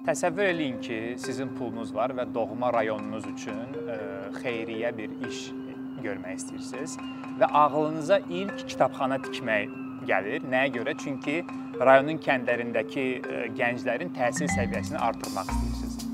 Təsəvvür eləyin ki, sizin pulunuz var və doğma rayonunuz üçün e, xeyriyyə bir iş görmək istəyirsiniz və ağlınıza ilk kitabxana tikmək gəlir. Nəyə görə? Çünki rayonun kəndlərindəki e, gənclərin təhsil səviyyəsini artırmaq istəyirsiniz.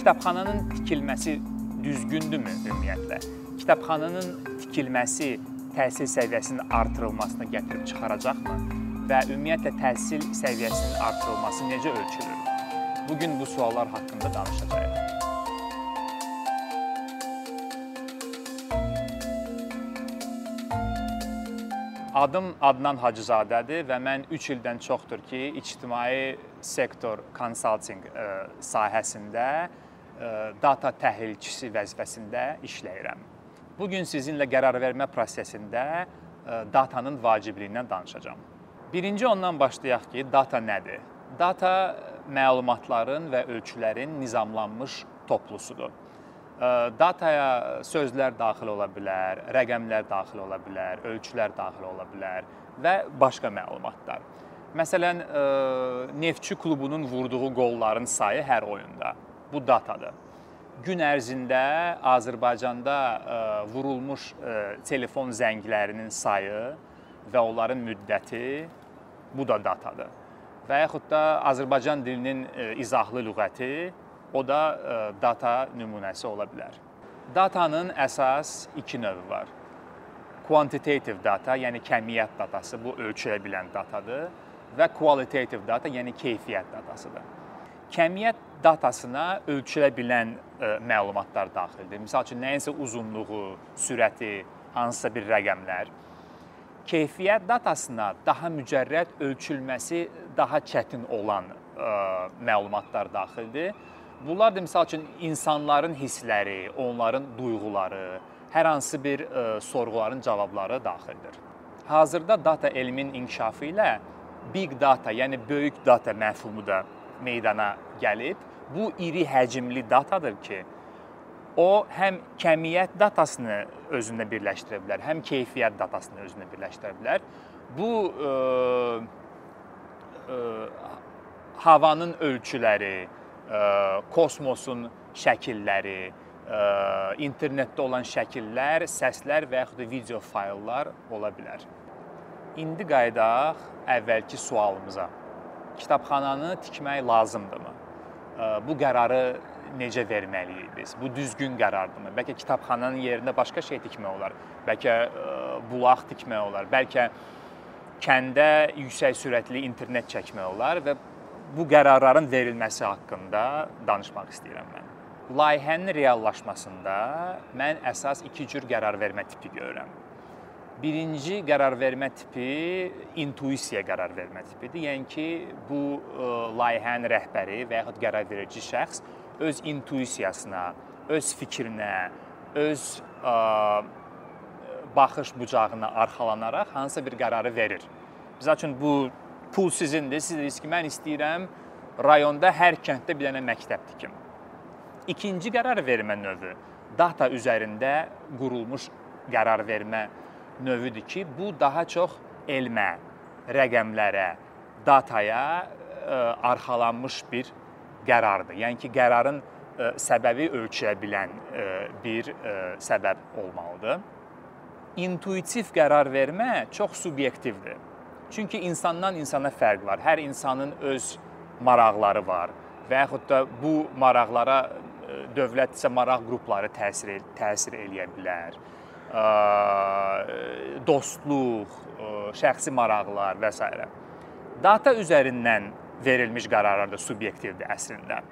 Kitabxananın tikilməsi düzgündürmü ümumiyyətlə? Kitabxananın tikilməsi təhsil səviyyəsinin artırılmasına gətirib çıxaracaqmı? Və ümumiyyətlə təhsil səviyyəsinin artırılması necə ölçülür? Bu gün bu suallar haqqında danışacağıq. Adım Adnan Hacızadədir və mən 3 ildən çoxdur ki, ictimai sektor konsaltinq e, sahəsində e, data təhlilçisi vəzifəsində işləyirəm. Bu gün sizinlə qərar vermə prosesində e, datanın vacibliyindən danışacağam. Birinci ondan başlayaq ki, data nədir? Data məlumatların və ölçülərin nizamlanmış toplusudur. Dataya sözlər daxil ola bilər, rəqəmlər daxil ola bilər, ölçülər daxil ola bilər və başqa məlumatlar. Məsələn, Neftçi klubunun vurduğu qolların sayı hər oyunda. Bu datadır. Gün ərzində Azərbaycanda vurulmuş telefon zənglərinin sayı və onların müddəti bu da datadır və yaxud da Azərbaycan dilinin e, izahlı lüğəti, o da e, data nümunəsi ola bilər. Datanın əsas iki növü var. Quantitative data, yəni kəmiyyət datası, bu ölçülə bilən datadır və qualitative data, yəni keyfiyyət datasıdır. Kəmiyyət datasına ölçülə bilən ə, e, məlumatlar daxildir. Məsəl üçün nəyinsə uzunluğu, sürəti, hansısa bir rəqəmlər. Keyfiyyət datasına daha mücərrəd ölçülməsi daha çətin olan ə, məlumatlar daxildir. Bunlar da misal üçün insanların hissləri, onların duyğuları, hər hansı bir ə, sorğuların cavabları daxildir. Hazırda data elmin inkişafı ilə big data, yəni böyük data məfhumu da meydana gəlib. Bu iri həcmli datadır ki, o həm kəmiyyət datasını özündə birləşdirə bilər, həm keyfiyyət datasını özündə birləşdirə bilər. Bu ə, havanın ölçüləri, kosmosun şəkilləri, internetdə olan şəkillər, səslər və yaxud da video fayllar ola bilər. İndi qayıdaq əvvəlki sualımıza. Kitabxananı tikmək lazımdırmı? Bu qərarı necə verməliyik biz? Bu düzgün qərardırmı? Bəlkə kitabxananın yerində başqa şey tikmək olar. Bəlkə bulaq tikmək olar. Bəlkə kəndə yüksək sürətli internet çəkmək olar və bu qərarların verilməsi haqqında danışmaq istəyirəm mən. Layihənin reallaşmasında mən əsas iki cür qərar vermə tipi görürəm. Birinci qərar vermə tipi intuisiya qərar vermə tipidir. Yəni ki, bu e, layihənin rəhbəri və yaxud qərar verici şəxs öz intuisiyasına, öz fikrinə, öz ə, baxış bucağına arxalanaraq hansısa bir qərarı verir. Məsəl üçün bu pul sizindir. Siz deyirsiniz ki, mən istəyirəm rayonda hər kənddə bir dənə məktəb tikim. İkinci qərar vermə növü data üzərində qurulmuş qərar vermə növüdür ki, bu daha çox elmə, rəqəmlərə, dataya ə, arxalanmış bir qərardır. Yəni ki, qərarın ə, e, səbəbi ölçülə bilən ə, e, bir ə, səbəb olmalıdır intuitiv qərar vermə çox subyektivdir. Çünki insandan insana fərq var. Hər insanın öz maraqları var və yaxud da bu maraqlara e, dövlət isə maraq qrupları təsir təsir eləyə bilər. dostluq, şəxsi maraqlar və s. Data üzərindən verilmiş qərarlar da subyektivdir əslində.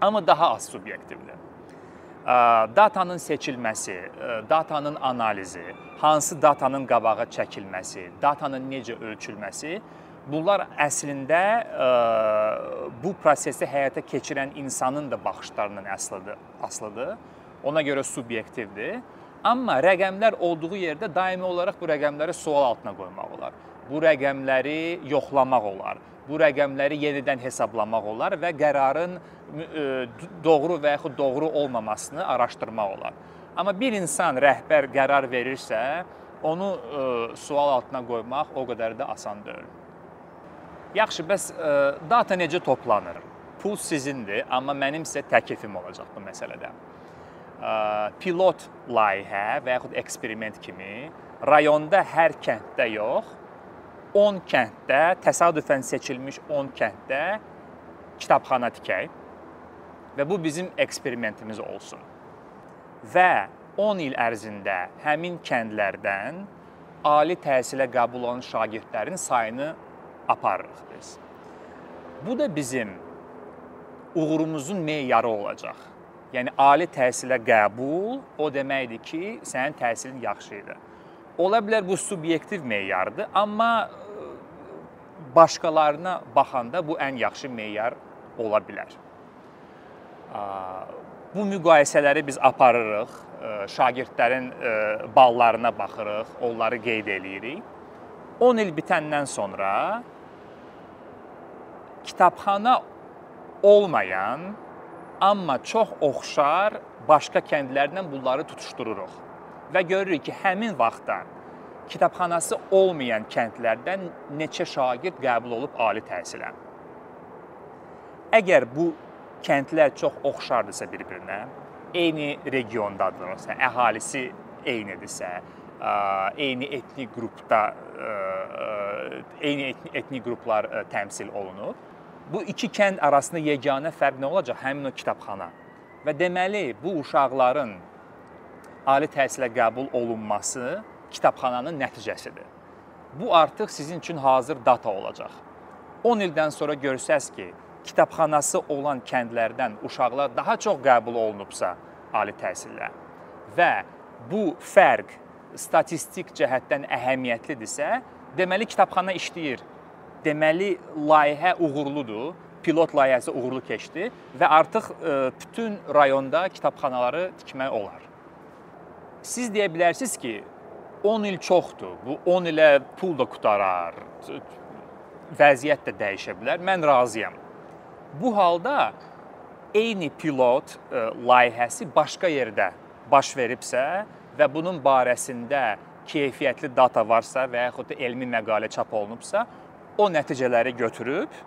Amma daha az subyektivdir datanın seçilməsi, datanın analizi, hansı datanın qabağa çəkilməsi, datanın necə ölçülməsi bunlar əslində bu prosesi həyata keçirən insanın da baxışlarının əslidir, aslıdır. Ona görə subyektivdir. Amma rəqəmlər olduğu yerdə daimi olaraq bu rəqəmləri sual altına qoymaq olar. Bu rəqəmləri yoxlamaq olar bu rəqəmləri yenidən hesablamaq olar və qərarın e, doğru və yaxud doğru olmamasını araşdırmaq olar. Amma bir insan rəhbər qərar verirsə, onu ə, e, sual altına qoymaq o qədər də asan deyil. Yaxşı, bəs ə, e, data necə toplanır? pul sizindir, amma mənim sizə təklifim olacaq bu məsələdə. Pilot layihə və yaxud eksperiment kimi rayonda hər kənddə yox, 10 kənddə, təsadüfən seçilmiş 10 kənddə kitabxana tikək və bu bizim eksperimentimiz olsun. Və 10 il ərzində həmin kəndlərdən ali təhsilə qəbul olan şagirdlərin sayını aparırıq biz. Bu da bizim uğurumuzun meyarı olacaq. Yəni ali təhsilə qəbul o deməkdir ki, sənin təhsilin yaxşı idi. Ola bilər bu subyektiv meyardır, amma başqalarına baxanda bu ən yaxşı meyar ola bilər. Bu müqayisələri biz aparırıq, şagirdlərin ballarına baxırıq, onları qeyd eləyirik. 10 il bitəndən sonra kitabxana olmayan, amma çox oxşar başqa kəndlərlə bunları tutuşdururuq və görürük ki, həmin vaxtda kitabxanası olmayan kəndlərdən neçə şagird qəbul olub ali təhsilə. Əgər bu kəndlər çox oxşardısa bir-birinə, eyni regiondadırsa, əhalisi eynidirsə, eyni etnik qrupda eyni etnik qruplar təmsil olunur. Bu iki kənd arasında yeganə fərq nə olacaq? Həmin o kitabxana. Və deməli, bu uşaqların ali təhsilə qəbul olunması kitabxananın nəticəsidir. Bu artıq sizin üçün hazır data olacaq. 10 ildən sonra görsəz ki, kitabxanası olan kəndlərdən uşaqlar daha çox qəbul olunubsa ali təhsillə və bu fərq statistik cəhətdən əhəmiyyətlidirsə, deməli kitabxana işləyir. Deməli layihə uğurludur, pilot layihəsi uğurlu keçdi və artıq e, bütün rayonda kitabxanaları tikmək olar. Siz deyə bilərsiniz ki, 10 il çoxdur. Bu 10 ilə pul da qutarar. Vəziyyət də dəyişə bilər. Mən razıyam. Bu halda eyni pilot ə, e, layihəsi başqa yerdə baş veribsə və bunun barəsində keyfiyyətli data varsa və yaxud da elmi məqalə çap olunubsa, o nəticələri götürüb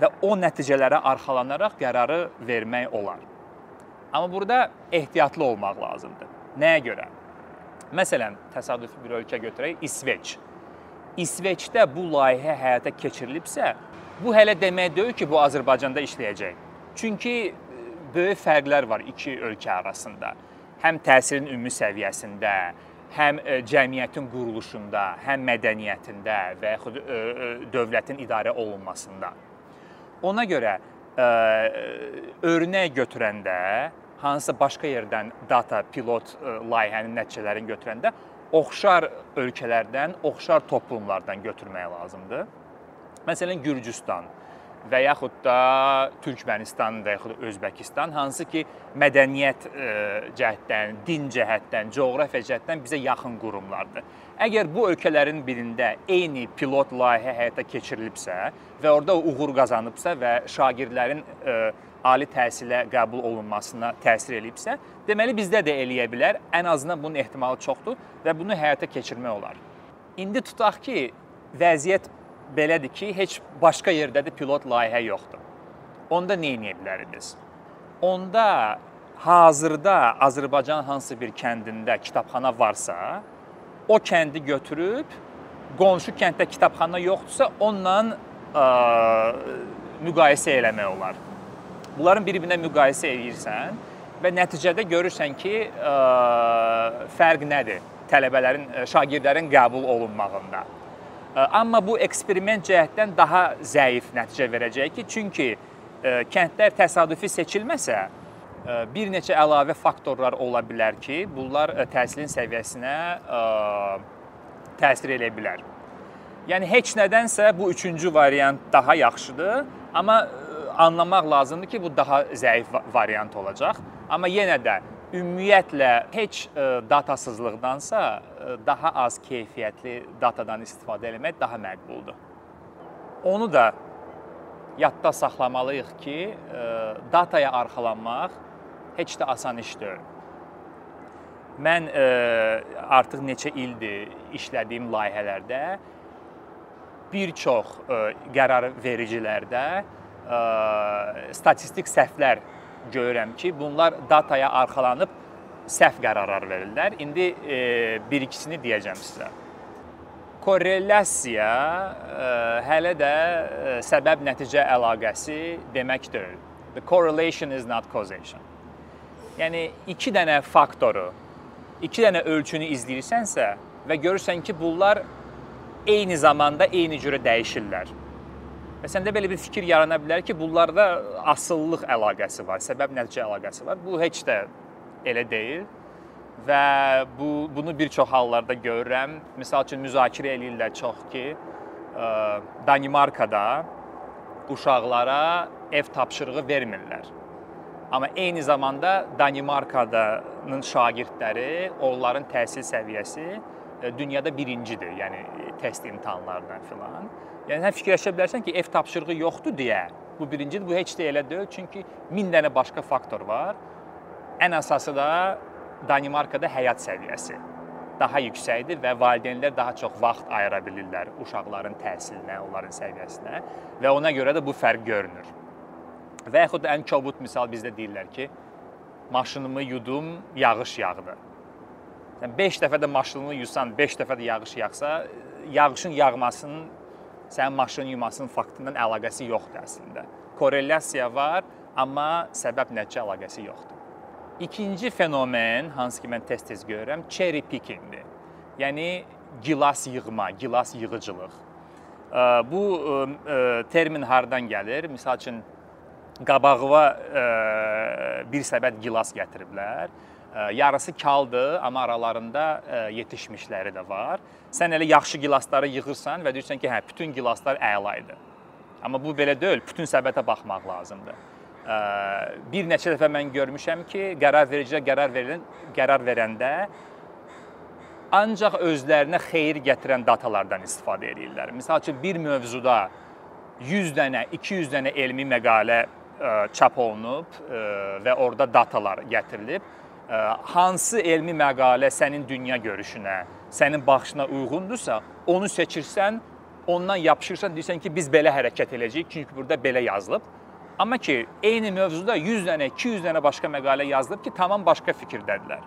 və o nəticələrə arxalanaraq qərarı vermək olar. Amma burada ehtiyatlı olmaq lazımdır. Nəyə görə? Məsələn, təsadüfi bir ölkə götürək, İsveç. İsveçdə bu layihə həyata keçirilibsə, bu hələ demək deyil ki, bu Azərbaycanda işləyəcək. Çünki e, böyük fərqlər var iki ölkə arasında. Həm təhsilin ümumi səviyyəsində, həm e, cəmiyyətin quruluşunda, həm mədəniyyətində və yaxud e, dövlətin idarə olunmasında. Ona görə örnək götürəndə hansısa başqa yerdən data pilot e, layihənin nəticələrini götürəndə oxşar ölkələrdən, oxşar toplumlardan götürmək lazımdır. Məsələn, Gürcüstan və yaxud da Türkmənistan və yaxud da Özbəkistan hansı ki, mədəniyyət e, cəhətdən, din cəhətdən, coğrafiya cəhətdən bizə yaxın qurumlardır. Əgər bu ölkələrin birində eyni pilot layihə həyata keçirilibsə və orada uğur qazanıbsa və şagirdlərin e, ali təhsilə qəbul olunmasına təsir eləyibsə, deməli bizdə də eləyə bilər. Ən azından bunun ehtimalı çoxdur və bunu həyata keçirmək olar. İndi tutaq ki, vəziyyət belədir ki, heç başqa yerdə də pilot layihə yoxdur. Onda nə edə bilərik? Onda hazırda Azərbaycan hansı bir kəndində kitabxana varsa, o kəndi götürüb qonşu kənddə kitabxana yoxdursa, onunla ə, müqayisə eləmək olar. Bunların bir-birinə müqayisə edirsən və nəticədə görürsən ki, ə, fərq nədir tələbələrin, şagirdlərin qəbul olunmağında. Ə, amma bu eksperiment cəhətdən daha zəif nəticə verəcək ki, çünki ə, kəndlər təsadüfi seçilməsə, bir neçə əlavə faktorlar ola bilər ki, bunlar təhsilin səviyyəsinə təsir edə bilər. Yəni heç nədənsə bu üçüncü variant daha yaxşıdır, amma anlamaq lazımdır ki, bu daha zəif variant olacaq. Amma yenə də ümumiyyətlə heç e, datasızlıqdansa e, daha az keyfiyyətli datadan istifadə etmək daha məqbuldur. Onu da yadda saxlamalıyıq ki, e, dataya arxalanmaq heç də asan iş deyil. Mən artıq neçə ildir işlədiyim layihələrdə bir çox qərar vericilərdə ə, statistik səhvlər görürəm ki, bunlar dataya arxalanıb səhv qərarlar verirlər. İndi e, bir ikisini deyəcəm sizə. Korrelyasiya ə, hələ də ə, səbəb-nəticə əlaqəsi demək deyil. The correlation is not causation. Yəni iki dənə faktoru, iki dənə ölçünü izləyirsənsə və görürsən ki, bunlar eyni zamanda eyni cürə dəyişirlər. Və səndə belə bir fikir yarana bilər ki, bunlarda asıllıq əlaqəsi var, səbəb-nəticə əlaqəsi var. Bu heç də elə deyil və bu bunu bir çox hallarda görürəm. Məsəl üçün müzakirə eləyirlər çox ki, ə, Danimarkada uşaqlara ev tapşırığı vermirlər. Amma eyni zamanda Danimarkadanın şagirdləri, onların təhsil səviyyəsi dünyada birincidir, yəni test imtahanlarından filan. Yəni sən fikirləşə bilərsən ki, ev tapşırığı yoxdur deyə bu birincidir. Bu heç də elə deyil, çünki 1000 dənə başqa faktor var. Ən əsası da Danimarkada həyat səviyyəsi daha yüksəkdir və valideynlər daha çox vaxt ayıra bilirlər uşaqların təhsilinə, onların səviyyəsinə və ona görə də bu fərq görünür. Və yaxud da ən kobud misal bizdə deyirlər ki, maşınımı yudum, yağış yağdı. Sən 5 dəfə də maşınını yusan, 5 dəfə də yağış yağsa, yağışın yağmasının sənin maşının yumasının faktından əlaqəsi yoxdur əslində. Korrelyasiya var, amma səbəb-nəticə əlaqəsi yoxdur. İkinci fenomen, hansı ki mən tez-tez görürəm, cherry pickingdir. Yəni gilas yığma, gilas yığıcılıq. Bu termin hardan gəlir? Məsəl üçün qabağıma bir səbət gilas gətiriblər yarısı kaldır, amma aralarında yetişmişləri də var. Sən elə yaxşı gilasları yığırsan və deyirsən ki, hə, bütün gilaslar əla idi. Amma bu belə deyil, bütün səbətə baxmaq lazımdır. Bir neçə dəfə mən görmüşəm ki, qərar vericilər qərar verin, qərar verəndə ancaq özlərinə xeyir gətirən datalardan istifadə edirlər. Məsəl üçün bir mövzuda 100 dənə, 200 dənə elmi məqalə çap olunub və orada datalar gətirilib hansı elmi məqalə sənin dünya görüşünə, sənin baxışına uyğundursa, onu seçirsən, ondan yapışırsan, deyirsən ki, biz belə hərəkət edəcəyik, çünki burada belə yazılıb. Amma ki, eyni mövzuda 100 dənə, 200 dənə başqa məqalə yazılıb ki, tamam başqa fikirdədirlər.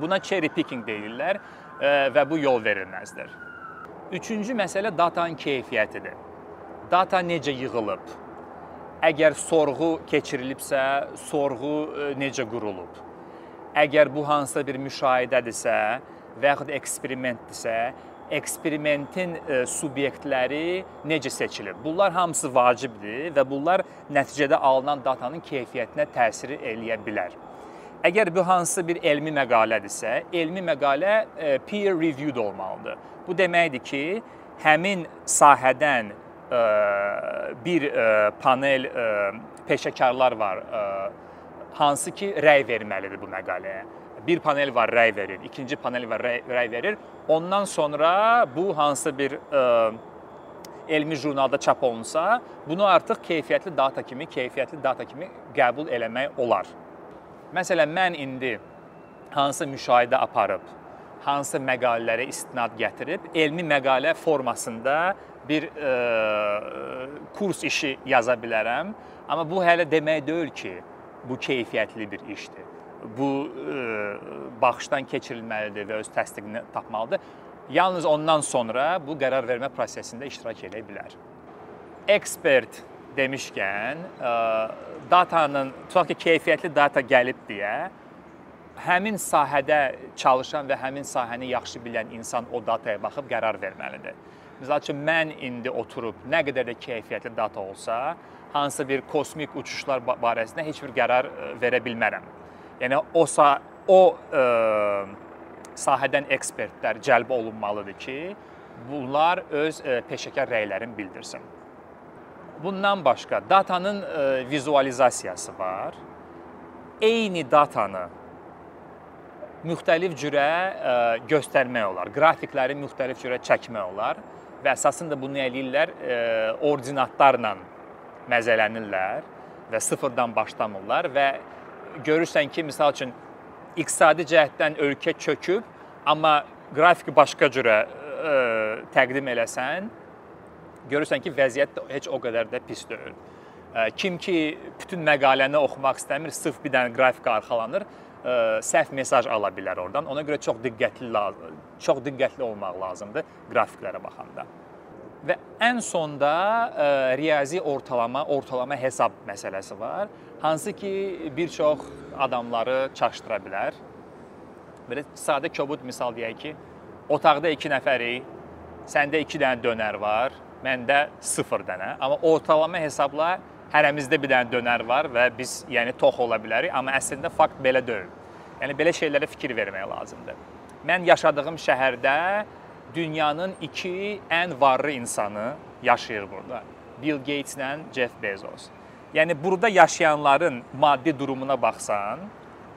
Buna cherry picking deyirlər və bu yol verilməzdir. Üçüncü məsələ datanın keyfiyyətidir. Data necə yığılıb? Əgər sorğu keçirilibsə, sorğu necə qurulub? Əgər bu hansısa bir müşahidədirsə və yaxud eksperimentdirsə, eksperimentin e, subyektləri necə seçilib? Bunlar hamısı vacibdir və bunlar nəticədə alınan datanın keyfiyyətinə təsir eləyə bilər. Əgər bu hansısa bir elmi məqalədirsə, elmi məqalə e, peer reviewed olmalıdır. Bu deməkdir ki, həmin sahədən e, bir panel peşəkarlar var, hansı ki rəy verməlidir bu məqaləyə. Bir panel var rəy verir, ikinci panel var rəy, rəy verir. Ondan sonra bu hansı bir ə, e, elmi jurnalda çap olunsa, bunu artıq keyfiyyətli data kimi, keyfiyyətli data kimi qəbul eləmək olar. Məsələn, mən indi hansı müşahidə aparıb, hansı məqalələrə istinad gətirib, elmi məqalə formasında bir ə, e, kurs işi yaza bilərəm. Amma bu hələ demək deyil ki, bu keyfiyyətli bir işdir. Bu ə, e, baxışdan keçirilməlidir və öz təsdiqini tapmalıdır. Yalnız ondan sonra bu qərar vermə prosesində iştirak edə bilər. Ekspert demişkən, ə, e, datanın tutaq ki, keyfiyyətli data gəlib deyə həmin sahədə çalışan və həmin sahəni yaxşı bilən insan o dataya baxıb qərar verməlidir. Məsəl üçün mən indi oturub nə qədər də keyfiyyətli data olsa, hansısa bir kosmik uçuşlar barəsində heç bir qərar e, verə bilmərəm. Yəni o o ə, e, sahədən ekspertlər cəlb olunmalıdır ki, bunlar öz ə, e, peşəkar rəylərini bildirsin. Bundan başqa datanın ə, vizualizasiyası var. Eyni datanı müxtəlif cürə ə, göstərmək olar. Qrafikləri müxtəlif cürə çəkmək olar və əsasında bunu eləyirlər ə, ordinatlarla məzələnirlər və sıfırdan başlamırlar və görürsən ki, məsəl üçün iqtisadi cəhətdən ölkə çöküb, amma qrafiki başqa cürə ə, e, təqdim eləsən, görürsən ki, vəziyyət heç o qədər də pis deyil. Kim ki bütün məqaləni oxumaq istəmir, sırf bir dənə qrafika arxalanır, səhv mesaj ala bilər oradan. Ona görə çox diqqətli çox diqqətli olmaq lazımdır qrafiklərə baxanda. Və ən sonda ə, riyazi ortalama, ortalama hesab məsələsi var, hansı ki bir çox adamları çaşdıra bilər. Belə sadə kobud misal deyək ki, otaqda 2 nəfərik, səndə 2 dənə dönər var, məndə 0 dənə, amma ortalama hesabla hərəmizdə bir dənə dönər var və biz yəni tox ola bilərik, amma əslində fakt belə deyil. Yəni belə şeylərə fikir vermək lazımdır. Mən yaşadığım şəhərdə dünyanın iki ən varlı insanı yaşayır burada. Bill Gates ilə Jeff Bezos. Yəni burada yaşayanların maddi durumuna baxsan,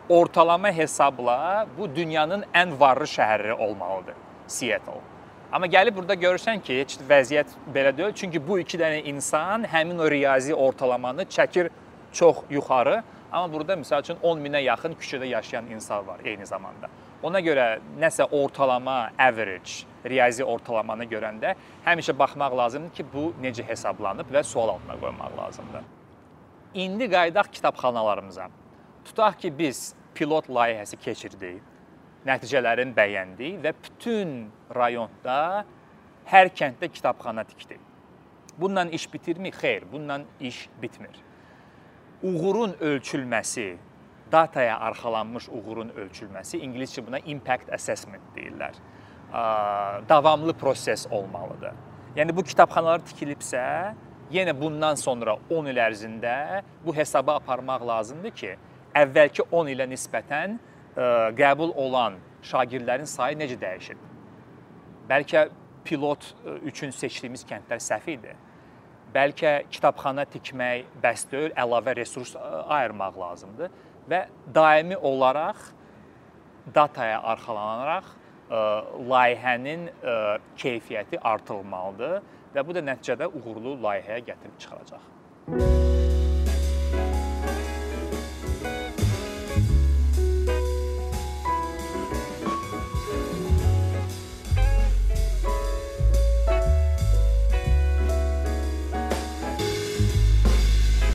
ortalama hesabla bu dünyanın ən varlı şəhəri olmalıdır, Seattle. Amma gəlib burada görürsən ki, heç vəziyyət belə deyil. Çünki bu iki dənə insan həmin o riyazi ortalamanı çəkir çox yuxarı. Amma burada məsəl üçün 10 minə yaxın küçədə yaşayan insan var eyni zamanda. Ona görə nəsə ortalama, average, riyazi ortalamanı görəndə həmişə baxmaq lazımdır ki, bu necə hesablanıb və sual altına qoymaq lazımdır. İndi qayıdaq kitabxanalarımıza. Tutaq ki, biz pilot layihəsi keçirdik nəticələrini bəyəndik və bütün rayonda hər kənddə kitabxana tikdik. Bununla iş bitirmi? Xeyr, bununla iş bitmir. Uğurun ölçülməsi, dataya arxalanmış uğurun ölçülməsi, ingiliscə buna impact assessment deyirlər. Davamlı proses olmalıdır. Yəni bu kitabxanalar tikilibsə, yenə bundan sonra 10 il ərzində bu hesaba aparmaq lazımdır ki, əvvəlki 10 ilə nisbətən qəbul olan şagirdlərin sayı necə dəyişib? Bəlkə pilot üçün seçdiyimiz kəndlər səhv idi. Bəlkə kitabxana tikmək bəs deyil, əlavə resurs ayırmaq lazımdır və daimi olaraq dataya arxalanaraq layihənin keyfiyyəti artırılmalıdır və bu da nəticədə uğurlu layihəyə gətirib çıxaracaq.